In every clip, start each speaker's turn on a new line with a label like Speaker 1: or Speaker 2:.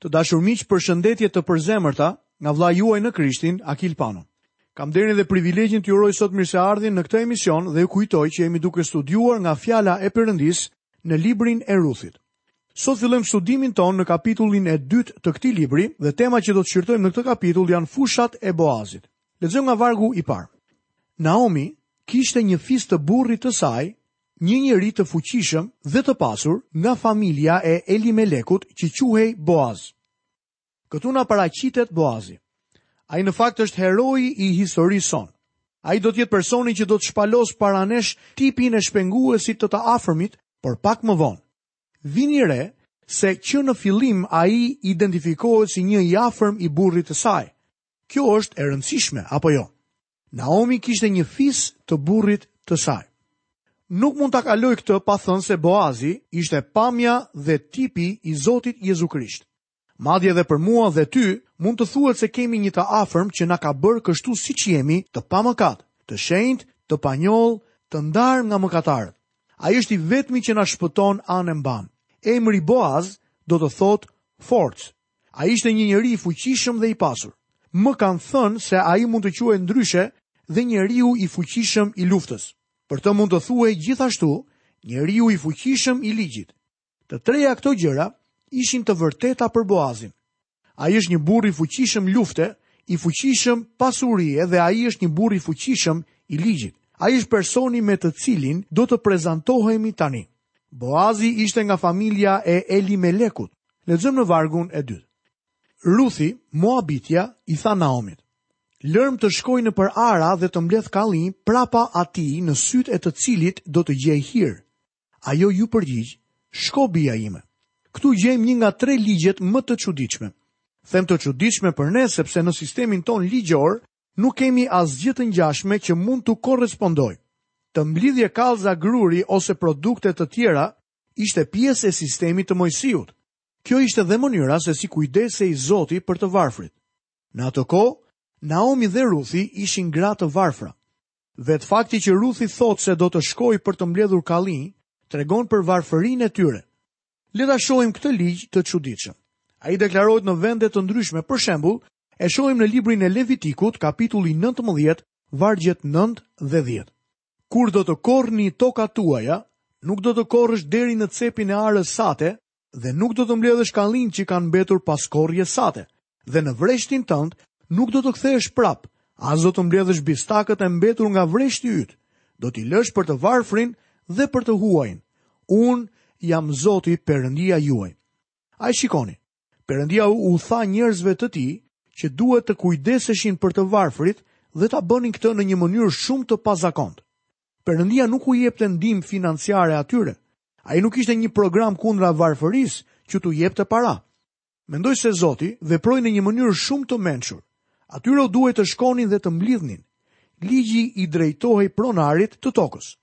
Speaker 1: Të dashur miq, përshëndetje të përzemërta nga vllai juaj në Krishtin, Akil Pano. Kam nderin dhe privilegjin t'ju uroj sot mirëseardhjen në këtë emision dhe ju kujtoj që jemi duke studiuar nga fjala e Perëndisë në librin e Ruthit. Sot fillojmë studimin tonë në kapitullin e dytë të këtij libri dhe tema që do të shqyrtojmë në këtë kapitull janë fushat e Boazit. Lexojmë nga vargu i parë. Naomi kishte një fis të burrit të saj Një njeri të fuqishëm dhe të pasur nga familja e Elimelekut që quhej Boaz. Këtu na paraqitet Boazi. Ai në fakt është heroi i historisë sonë. Ai do të jetë personi që do të shpalosë para nesh tipin e shpenguesit të të afërmit, por pak më vonë. Vini re se që në fillim ai identifikohet si një i afërm i burrit të saj. Kjo është e rëndësishme apo jo? Naomi kishte një fis të burrit të saj. Nuk mund ta kaloj këtë pa thënë se Boazi ishte pamja dhe tipi i Zotit Jezu Krisht. Madje edhe për mua dhe ty mund të thuhet se kemi një të afërm që na ka bërë kështu siç jemi, të pamëkat, të shenjtë, të panjollë, të ndarë nga mëkatarët. Ai është i vetmi që na shpëton anë e mbanë. Emri Boaz do të thotë forcë. Ai ishte një njeri i fuqishëm dhe i pasur. Më kanë thënë se ai mund të quhej ndryshe dhe njeriu i fuqishëm i luftës. Për të mund të thuhej gjithashtu njeriu i fuqishëm i ligjit. Të treja këto gjëra ishin të vërteta për Boazin. Ai është një burrë i fuqishëm lufte, i fuqishëm pasurie dhe ai është një burrë i fuqishëm i ligjit. Ai është personi me të cilin do të prezantohemi tani. Boazi ishte nga familja e Elimelekut. Lexojmë në vargun e dytë. Ruthi, Moabitja, i tha Naomit, lërmë të shkoj nëpër ara dhe të mbledh kallinj prapa atij në sytë e të cilit do të gjej hir. Ajo iu përgjigj, shko bija ime. Këtu gjejmë një nga tre ligjet më të çuditshme. Them të çuditshme për ne sepse në sistemin tonë ligjor Nuk kemi asgjë të ngjashme që mund t'u korrespondojë. Të mblidhje kallëza gruri ose produkte të tjera ishte pjesë e sistemit të Moisiut. Kjo ishte dhe mënyra se si kujdesej Zoti për të varfrit. Në atë kohë, Naomi dhe Ruthi ishin gra të varfra. Vetë fakti që Ruthi thotë se do të shkojë për të mbledhur kallinj, tregon për varfërinë e tyre. Le ta shohim këtë ligj të çuditshëm. Ai deklarohet në vende të ndryshme, për shembull, e shohim në librin e Levitikut, kapitulli 19, vargjet 9 dhe 10. Kur do të korrni tokat tuaja, nuk do të korrësh deri në cepin e arës sate dhe nuk do të mbledhësh kallinjtë që kanë mbetur pas korrjes sate. dhe në vreshtin tënd nuk do të kthehesh prap, as do të mbledhësh bistakët e mbetur nga vreshti yt. Do t'i lësh për të varfrin dhe për të huajin. Unë jam Zoti Perëndia juaj. Ai shikoni. Perëndia u tha njerëzve të tij që duhet të kujdeseshin për të varfrit dhe ta bënin këtë në një mënyrë shumë të pazakontë. Perëndia nuk u jepte ndihmë financiare atyre. Ai nuk kishte një program kundra varfërisë që t'u jepte para. Mendoj se Zoti veproi në një mënyrë shumë të mençur. Atyre u duhej të shkonin dhe të mblidhnin. Ligji i drejtohej pronarit të tokës.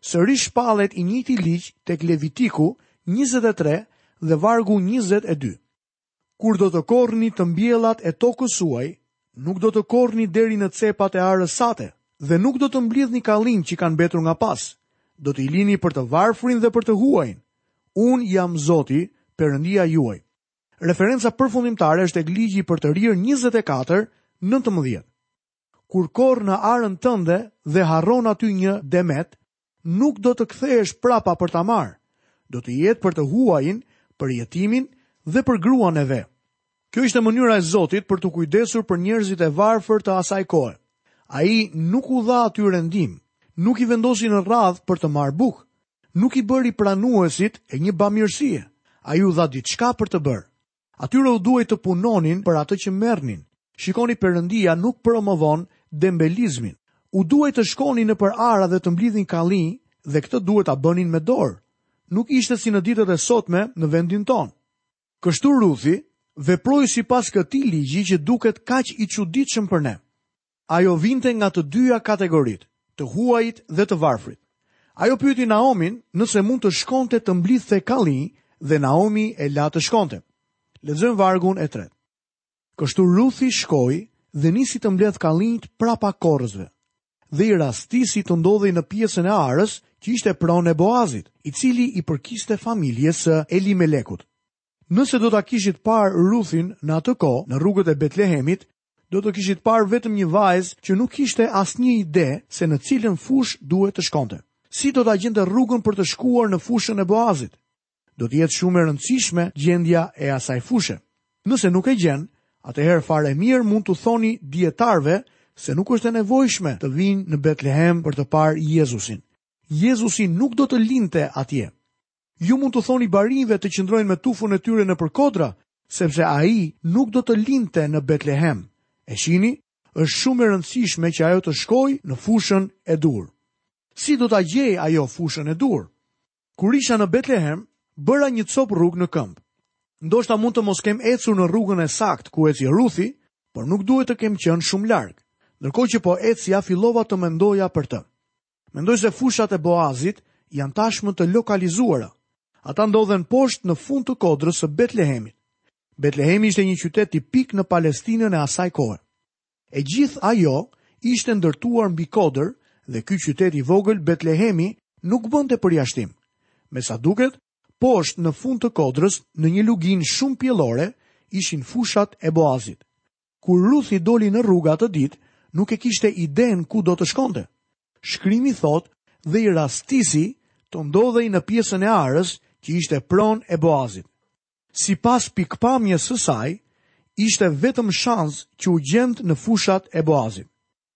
Speaker 1: Sërish shpallet i njëjti ligj tek Levitiku 23 dhe vargu 22. Kur do të korrni të mbjellat e tokës suaj, nuk do të korrni deri në cepat e arës sate dhe nuk do të mblidhni kallinjtë që kanë mbetur nga pas, do t'i lini për të varfrin dhe për të huajin, unë jam zoti, perëndia juaj. Referenca përfundimtare është tek Ligji i Përtërirë 24, 19. Kur korr në arën tënde dhe harron aty një demet, Nuk do të kthehesh prapa për ta marrë. Do të jetë për të huajin, për jetimin dhe për gruan e ve. Kjo ishte mënyra e Zotit për t'u kujdesur për njerëzit e varfër të asaj kohe. Ai nuk u dha atyre ndihmë, nuk i vendosi në radhë për të marrë bukë, nuk i bëri pranuesit e një bamirësie, ai u dha diçka për të bërë. Atyre u duhej të punonin për atë që merrnin. Shikoni Perëndia nuk promovon dembelizmin. U duhej të shkonin nëpër ara dhe të mblidhnin kallinj dhe këtë duhet ta bënin me dorë. Nuk ishte si në ditët e sotme në vendin tonë. Kështu Ruthi veproi sipas këtij ligji që duket kaq i çuditshëm për ne. Ajo vinte nga të dyja kategoritë, të huajit dhe të varfrit. Ajo pyeti Naomin nëse mund të shkonte të mblidhte kallinj dhe Naomi e la të shkonte. Lexojmë vargun e tretë. Kështu Ruthi shkoi dhe nisi të mbledhë kallinjtë prapa korrësve dhe i rastisi të ndodhej në pjesën e arës që ishte pronë e Boazit, i cili i përkiste familjes së Elimelekut. Nëse do ta kishit parë Ruthin në atë kohë, në rrugët e Betlehemit, do të kishit parë vetëm një vajzë që nuk kishte asnjë ide se në cilën fushë duhet të shkonte. Si do ta gjente rrugën për të shkuar në fushën e Boazit? Do të jetë shumë e rëndësishme gjendja e asaj fushe. Nëse nuk e gjen, atëherë fare mirë mund t'u thoni dijetarëve se nuk është e nevojshme të vijnë në Betlehem për të parë Jezusin. Jezusi nuk do të lindte atje. Ju mund t'u thoni barinjve të qëndrojnë me tufën e tyre nëpër kodra, sepse ai nuk do të lindte në Betlehem. E shihni? Është shumë e rëndësishme që ajo të shkojë në fushën e duhur. Si do ta gjejë ajo fushën e dur? Kur isha në Betlehem, bëra një copë rrugë në këmbë. Ndoshta mund të mos kem ecur në rrugën e saktë ku eci Ruthi, por nuk duhet të kem qenë shumë larg. Ndërkohë që po ecja, fillova të mendoja për të. Mendoj se fushat e Boazit janë tashmë të lokalizuara. Ata ndodhen poshtë në fund të kodrës së Betlehemit. Betlehemi ishte një qytet tipik në Palestinën e asaj kohe. E gjithë ajo ishte ndërtuar mbi kodër dhe ky qytet i vogël Betlehemi nuk bënte përjashtim. Me sa duket, poshtë në fund të kodrës, në një luginë shumë pjellore, ishin fushat e Boazit. Kur Ruthi doli në rrugë atë ditë, nuk e kishte idenë ku do të shkonte. Shkrimi thotë dhe i rastisi të ndodhej në pjesën e arës që ishte pronë e Boazit. Sipas pikëpamjes së saj, ishte vetëm shans që u gjend në fushat e Boazit.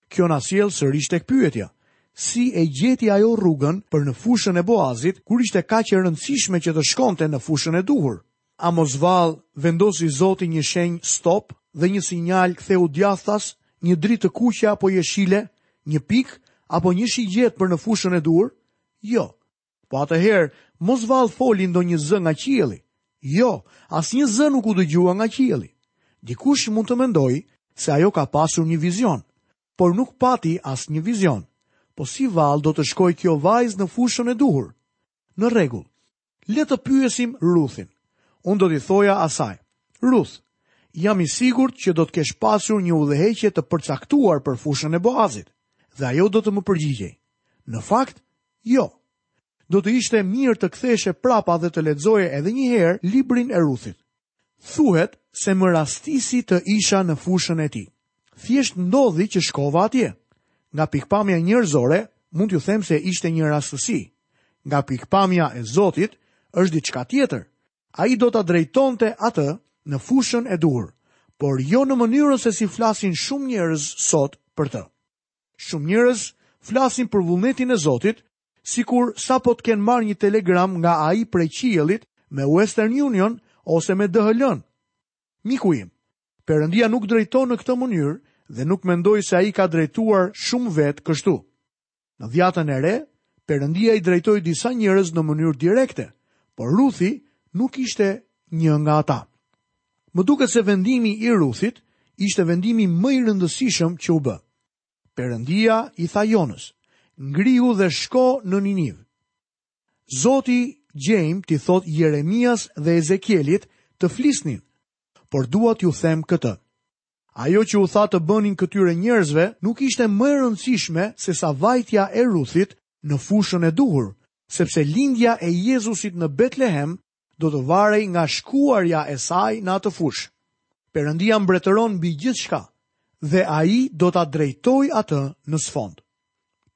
Speaker 1: Kjo na sjell sërish tek pyetja, Si e gjeti ajo rrugën për në fushën e Boazit, kur ishte kaq e rëndësishme që të shkonte në fushën e duhur? A mos vallë vendosi Zoti një shenjë stop dhe një sinjal ktheu djathtas, një dritë të kuqe apo jeshile, një pikë apo një shigjetë për në fushën e duhur? Jo. Po atëherë, mos vallë foli ndonjë zë nga qielli. Jo, asnjë zë nuk u dëgjua nga qielli. Dikush mund të mendojë se ajo ka pasur një vizion, por nuk pati asnjë vizion. Po si vallë do të shkojë kjo vajzë në fushën e duhur? Në rregull. Le të pyesim Ruthin. Unë do t'i thoja asaj, Ruth, jam i sigurt që do të kesh pasur një udhëheqje të përcaktuar për fushën e Boazit. Dhe ajo do të më përgjigjej, Në fakt, Jo. Do të ishte mirë të ktheheshe prapa dhe të lexoje edhe një herë librin e Ruthit. Thuhet se më rastisi të isha në fushën e tij. Thjesht ndodhi që shkova atje. Nga pikëpamja njerëzore, mund t'ju them se ishte një rastësi. Nga pikëpamja e Zotit, është diçka tjetër. Ai do ta drejtonte atë në fushën e duhur, por jo në mënyrën se si flasin shumë njerëz sot për të. Shumë njerëz flasin për vullnetin e Zotit, sikur sapo të kenë marrë një telegram nga ai prej qiellit me Western Union ose me DHL-në. Miku im, Perëndia nuk drejton në këtë mënyrë dhe nuk mendoj se ai ka drejtuar shumë vetë kështu. Në dhjatën e re, Perëndia i drejtoi disa njerëz në mënyrë direkte, por Ruthi nuk ishte një nga ata. Më duket se vendimi i Ruthit ishte vendimi më i rëndësishëm që u bë. Perëndia i tha Jonës, Ngrihu dhe shko në Niniv. Zoti gjithashtu i thotë Jeremias dhe Ezekielit të flisnin, por dua t'ju them këtë. Ajo që u tha të bënin këtyre njerëzve nuk ishte më e rëndësishme sesa vajtja e Ruthit në fushën e duhur, sepse lindja e Jezusit në Betlehem do të varej nga shkuarja e saj në atë fushë. Perëndia mbretëron mbi gjithçka dhe ai do ta drejtojë atë në sfond.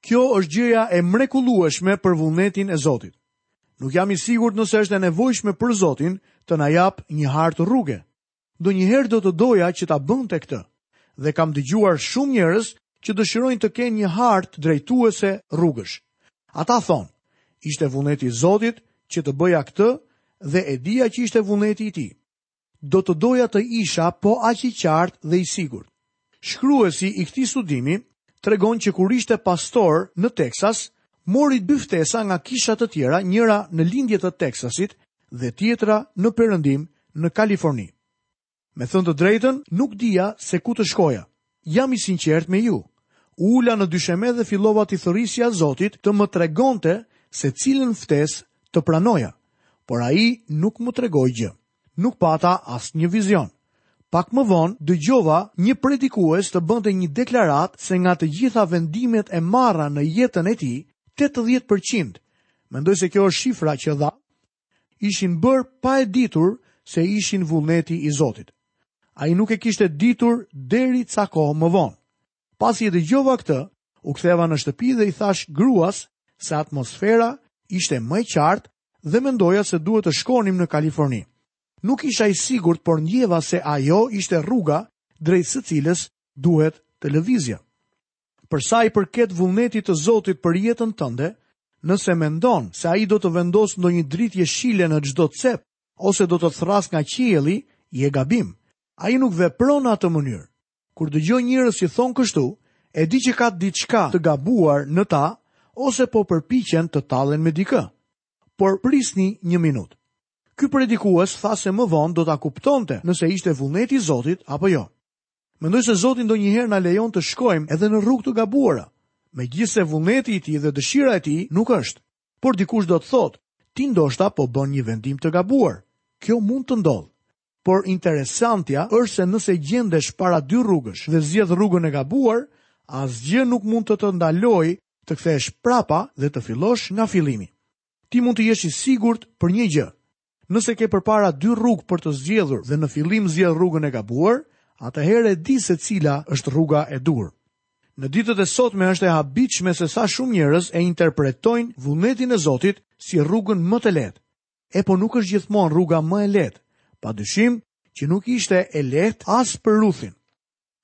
Speaker 1: Kjo është gjëja e mrekullueshme për vullnetin e Zotit. Nuk jam i sigurt nëse është e nevojshme për Zotin të na jap një hartë rruge. Ndonjëherë do të doja që ta bënte këtë dhe kam dëgjuar shumë njerëz që dëshirojnë të kenë një hartë drejtuese rrugësh. Ata thonë, ishte vullneti i Zotit që të bëja këtë dhe e dija që ishte vullneti i tij. Do të doja të isha po aq i qartë dhe i sigurt. Shkruesi i këtij studimi tregon që kur ishte pastor në Teksas, mori dy ftesa nga kisha të tjera, njëra në lindje të Teksasit dhe tjetra në perëndim në Kaliforni. Me thënë të drejtën, nuk dija se ku të shkoja. Jam i sinqertë me ju. U ula në dysheme dhe fillova t'i thërrisja Zotit të më tregonte se cilën ftesë të pranoja, por ai nuk më tregoi gjë. Nuk pata asnjë vizion. Pak më vonë dëgjova një predikues të bënte një deklaratë se nga të gjitha vendimet e marra në jetën e tij, tetëdhjetë për qind, mendoj se kjo është shifra që dha, ishin bërë pa e ditur se ishin vullneti i Zotit. Ai nuk e kishte ditur deri ca kohë më vonë. Pasi e dëgjova këtë, u ktheva në shtëpi dhe i thashë gruas se atmosfera ishte më e qartë dhe mendoja se duhet të shkonim në Kaliforni. Nuk isha i sigurt, por ndjeva se ajo ishte rruga drejt së cilës duhet të lëvizja. Për sa i përket vullnetit të Zotit për jetën tënde, nëse mendon se ai do të vendosë ndonjë dritë jeshile në çdo cep ose do të thërrasë nga qielli, je gabim. Ai nuk vepron në atë mënyrë. Kur dëgjoj njerëz që thonë kështu, e di që ka diçka të gabuar në ta ose po përpiqen të tallen me dikë. Por prisni një minutë. Ky predikues tha se më vonë do ta kuptonte nëse ishte vullneti i Zotit apo jo. Mendoj se Zoti ndonjëherë na lejon të shkojmë edhe në rrugë të gabuara, megjithëse vullneti i tij dhe dëshira e tij nuk është. Por dikush do të thotë, ti ndoshta po bën një vendim të gabuar. Kjo mund të ndodhë. Por interesantja është se nëse gjendesh para dy rrugësh dhe zgjedh rrugën e gabuar, asgjë nuk mund të të ndalojë të kthehesh prapa dhe të fillosh nga fillimi. Ti mund të jesh i sigurt për një gjë, Nëse ke përpara dy rrugë për të zgjedhur dhe në fillim zgjedh rrugën e gabuar, atëherë e di se cila është rruga e duhur. Në ditët e sotme është e habitshme se sa shumë njerëz e interpretojnë vullnetin e Zotit si rrugën më të lehtë, Epo nuk është gjithmonë rruga më e lehtë. Padyshim që nuk ishte e lehtë as për Ruthin.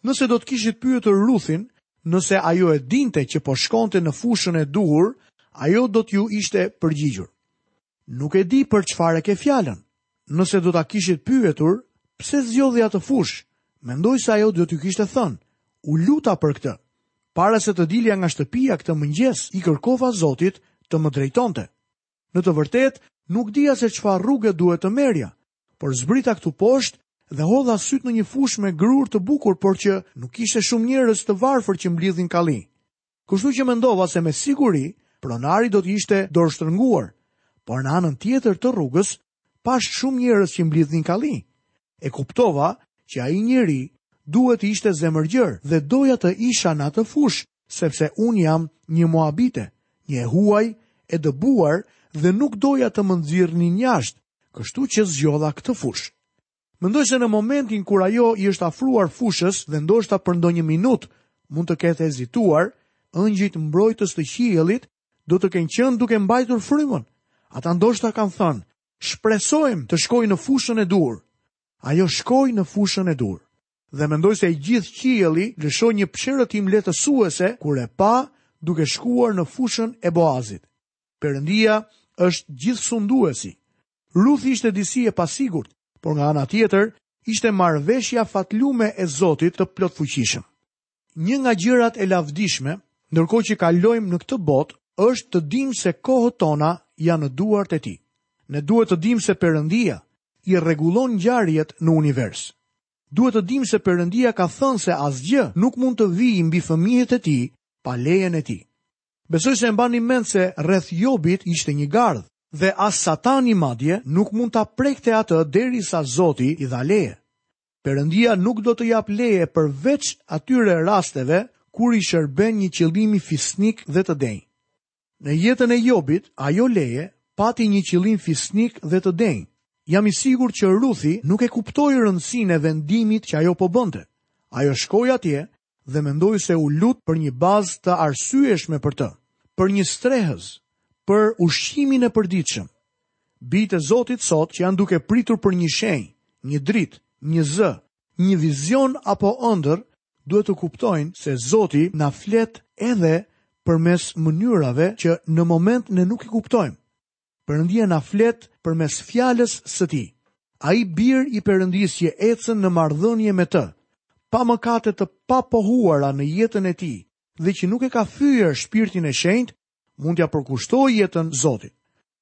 Speaker 1: Nëse do të kishit pyetur Ruthin nëse ajo e dinte që po shkonte në fushën e duhur, ajo do t'ju ishte përgjigjur. Nuk e di për çfarë e ke fjalën. Nëse do ta kishit pyetur, pse zgjodhi atë fushë? Mendoj se ajo do t'ju kishte thënë, u luta për këtë. Para se të dilja nga shtëpia këtë mëngjes, i kërkova Zotit të më drejtonte. Në të vërtetë, nuk dija se çfarë rruge duhet të merrja, por zbrita këtu poshtë dhe hodha sytë në një fushë me grurë të bukur, por që nuk kishte shumë njerëz të varfër që mblidhnin kalli. Kështu që mendova se me siguri pronari do të ishte dorështrënguar, por në anën tjetër të rrugës Pashë shumë njerëz që mblidhnin kalli. E kuptova që ai njeri duhet të ishte zemërgjerë dhe doja të isha në atë fushë, sepse unë jam një moabite, një e huaj, e dëbuar dhe nuk doja të më nxirrnin jashtë, kështu që zgjodha këtë fushë. Mendoj se në momentin kur ajo i është afruar fushës dhe ndoshta për ndonjë minutë mund të ketë hezituar, engjëjt mbrojtës të qiellit do të kenë qenë duke mbajtur frymën. Ata ndoshta kanë thënë, shpresojmë të shkojë në fushën e duhur. Ajo shkoi në fushën e duhur. Dhe mendoj se i gjithë qielli lëshoi një psherëtimë lehtësuese kur e pa duke shkuar në fushën e Boazit. Perëndia është gjithësunduesi. Ruth ishte disi e pasigurt, por nga ana tjetër ishte marrëveshja fatlume e Zotit të plotfuqishëm. Një nga gjërat e lavdishme, ndërkohë që kalojmë në këtë botë, është të dimë se kohët tona janë në duart e Tij. Ne duhet të dimë se Perëndia i rregullon ngjarjet në univers. Duhet të dimë se Perëndia ka thënë se asgjë nuk mund të vijë mbi fëmijët e Tij pa lejen e Tij. Besoj se e mbani mend se rreth Jobit ishte një gardh, dhe as Satani madje nuk mund ta prekte atë derisa Zoti i dha leje. Perëndia nuk do të japë leje përveç atyre rasteve kur i shërben një qëllimi fisnik dhe të denjë. Në jetën e Jobit, ajo leje pati një qëllim fisnik dhe të denjë. Jam i sigurt që Ruthi nuk e kuptoi rëndësinë e vendimit që ajo po bënte. Ajo shkoi atje dhe mendoj se u lut për një bazë të arsyeshme për të, për një strehëz, për ushqimin e përditshëm. Bijtë e Zotit sot që janë duke pritur për një shenjë, një dritë, një zë, një vizion apo ëndërr, duhet të kuptojnë se Zoti na flet edhe përmes mënyrave që në moment ne nuk i kuptojmë. Perëndia na flet përmes Fjalës së Tij. Ai bir i Perëndisë që ecën në marrëdhënie me Të, pa mëkate të papohuara në jetën e tij dhe që nuk e ka fyer Shpirtin e Shenjtë, mund t'ia përkushtojë jetën Zotit.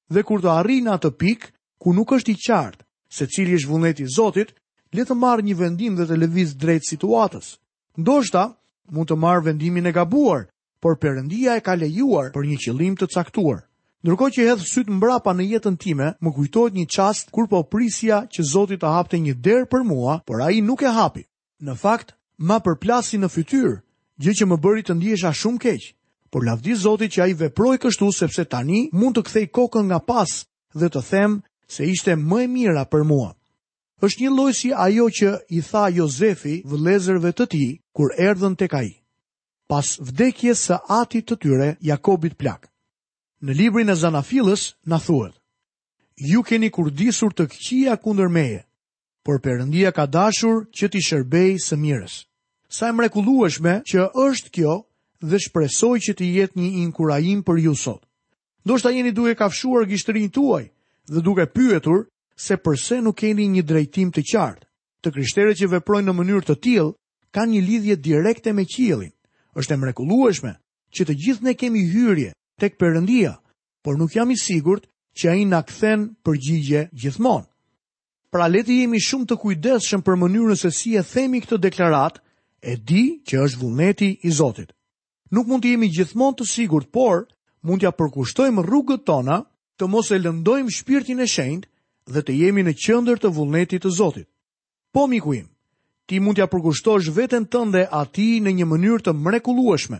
Speaker 1: Dhe kur të arrijë në atë pikë ku nuk është i qartë se cili është vullneti i Zotit, le të marrë një vendim dhe të lëvizë drejt situatës. Ndoshta mund të marrë vendimin e gabuar, Por Perëndia e ka lejuar për një qëllim të caktuar. Ndërkohë që hedh sytë mbrapa në jetën time, më kujtohet një çast kur po prisja që Zoti të hapte një derë për mua, por Ai nuk e hapi. Në fakt, ma përplasi në fytyrë, gjë që më bëri të ndihesha shumë keq. Por lavdi Zotit që Ai veproi kështu sepse tani mund të kthej kokën nga pas dhe të them se ishte më e mira për mua. Është një lloj si ajo që i tha Jozefi vëllezërve të tij kur erdhën tek ai. pas vdekjes së atit të tyre Jakobit plak. Në librin e Zanafillës na thuhet: Ju keni kurdisur të këqija kundër meje, por Perëndia ka dashur që t'i shërbejë së mirës. Sa e mrekullueshme që është kjo dhe shpresoj që të jetë një inkurajim për ju sot. Ndoshta jeni duke kafshuar gishtërinjtë tuaj dhe duke pyetur se përse nuk keni një drejtim të qartë. Të krishterët që veprojnë në mënyrë të tillë kanë një lidhje direkte me qiellin. Është e mrekullueshme që të gjithë ne kemi hyrje tek Perëndia, por nuk jam i sigurt që ai na kthen përgjigje gjithmonë. Pra le të jemi shumë të kujdesshëm për mënyrën se si e themi këtë deklaratë, e di që është vullneti i Zotit. Nuk mund të jemi gjithmonë të sigurt, por mund t'ia përkushtojmë rrugët tona, të mos e lëndojmë shpirtin e shenjtë dhe të jemi në qendër të vullnetit të Zotit. Po miku im, ti mund t'ia përkushtosh veten tënde atij në një mënyrë të mrekullueshme.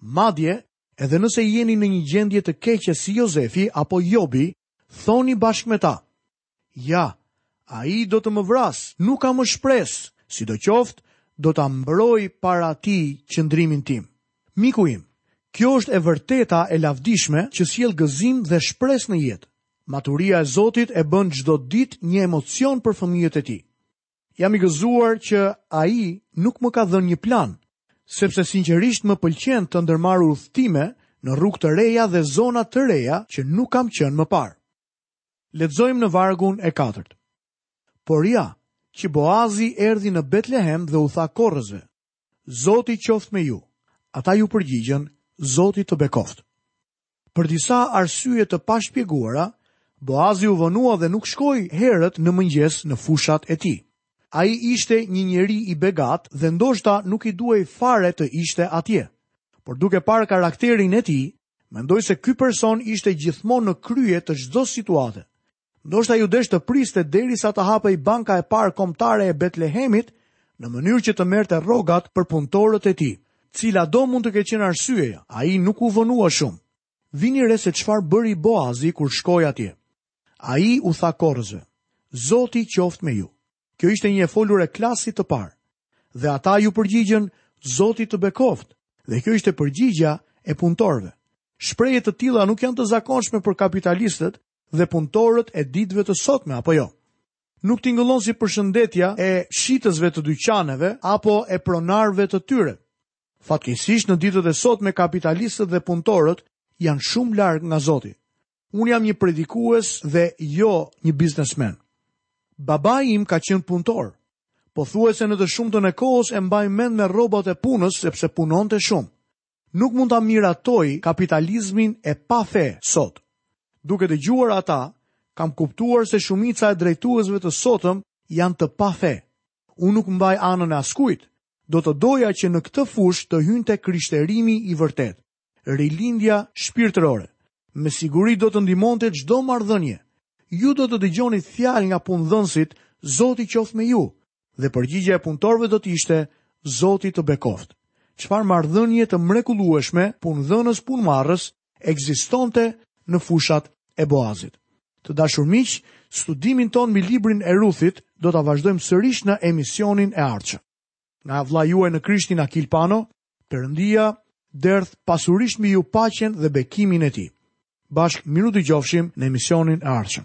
Speaker 1: Madje, edhe nëse jeni në një gjendje të keqe si Jozefi apo Jobi, thoni bashkë me ta, Ja, ai do të më vrasë, nuk kam më shpresë, sidoqoftë, do ta mbroj para tij qëndrimin tim. Miku im, kjo është e vërteta e lavdishme që sjell gëzim dhe shpresë në jetë. Maturia e Zotit e bën çdo ditë një emocion për fëmijët e tij. Jam i gëzuar që Ai nuk më ka dhënë një plan, sepse sinqerisht më pëlqen të ndërmarr udhëtime në rrugë të reja dhe zona të reja që nuk kam qenë më parë. Lexojmë në vargun e katërt. Por ja, që Boazi erdhi në Betlehem dhe u tha korrësve, Zoti qoftë me ju! Ata iu përgjigjën, Zoti të bekoftë. Për disa arsye të pashpjeguara, Boazi u vonua dhe nuk shkoi herët në mëngjes në fushat e tij. Ai ishte një njeri i begatë dhe ndoshta nuk i duhej fare të ishte atje. Por duke parë karakterin e tij, mendoj se ky person ishte gjithmonë në krye të çdo situate. Ndoshta iu desh të priste derisa të hapej banka e parë kombëtare e Betlehemit, në mënyrë që të merrte rrogat për punëtorët e tij. Cilado mund të ketë qenë arsyeja, ai nuk u vonua shumë. Vini re se çfarë bëri Boazi kur shkoi atje. Ai u tha korrëzve: Zoti qoftë me ju. Kjo ishte një e folur e klasit të parë. Dhe ata iu përgjigjën: Zoti të bekoftë. Dhe kjo ishte përgjigja e punëtorëve. Shprehje të tilla nuk janë të zakonshme për kapitalistët, dhe punëtorët e ditëve të sotme apo jo? Nuk tingëllon si përshëndetja e shitësve të dyqaneve apo e pronarëve të tyre. Fatkeqësisht në ditët e sotme kapitalistët dhe punëtorët janë shumë larg nga Zoti. Unë jam një predikues dhe jo një biznesmen. Babai im ka qenë punëtor. Pothuajse në të shumtën e kohës e mbaj mend me rrobat e punës sepse punonte shumë. Nuk mund ta miratoj kapitalizmin e pafe sot. Duke dëgjuar ata, kam kuptuar se shumica e drejtuesve të sotëm janë të pafe. Unë nuk mbaj anën e askujt. Do të doja që në këtë fushë të hynte krishterimi i vërtetë, rilindja shpirtërore. Me siguri do të ndihmonte çdo marrëdhënie. Ju do të dëgjonit fjalë nga punëdhënësit, Zoti qoftë me ju. Dhe përgjigja e punëtorëve do të ishte Zoti të bekoftë. Çfarë marrëdhënie të mrekullueshme punëdhënës-punëmarrës ekzistonte në fushat e Boazit. Të dashur miq, studimin tonë mbi librin e Ruthit do ta vazhdojmë sërish në emisionin e ardhshëm. Nga vëllai juaj në Krishtin Akil Pano, Perëndia derdhtë pasurisht mbi ju paqen dhe bekimin e tij. Bashkë mirudëgjofshim në emisionin e ardhshëm.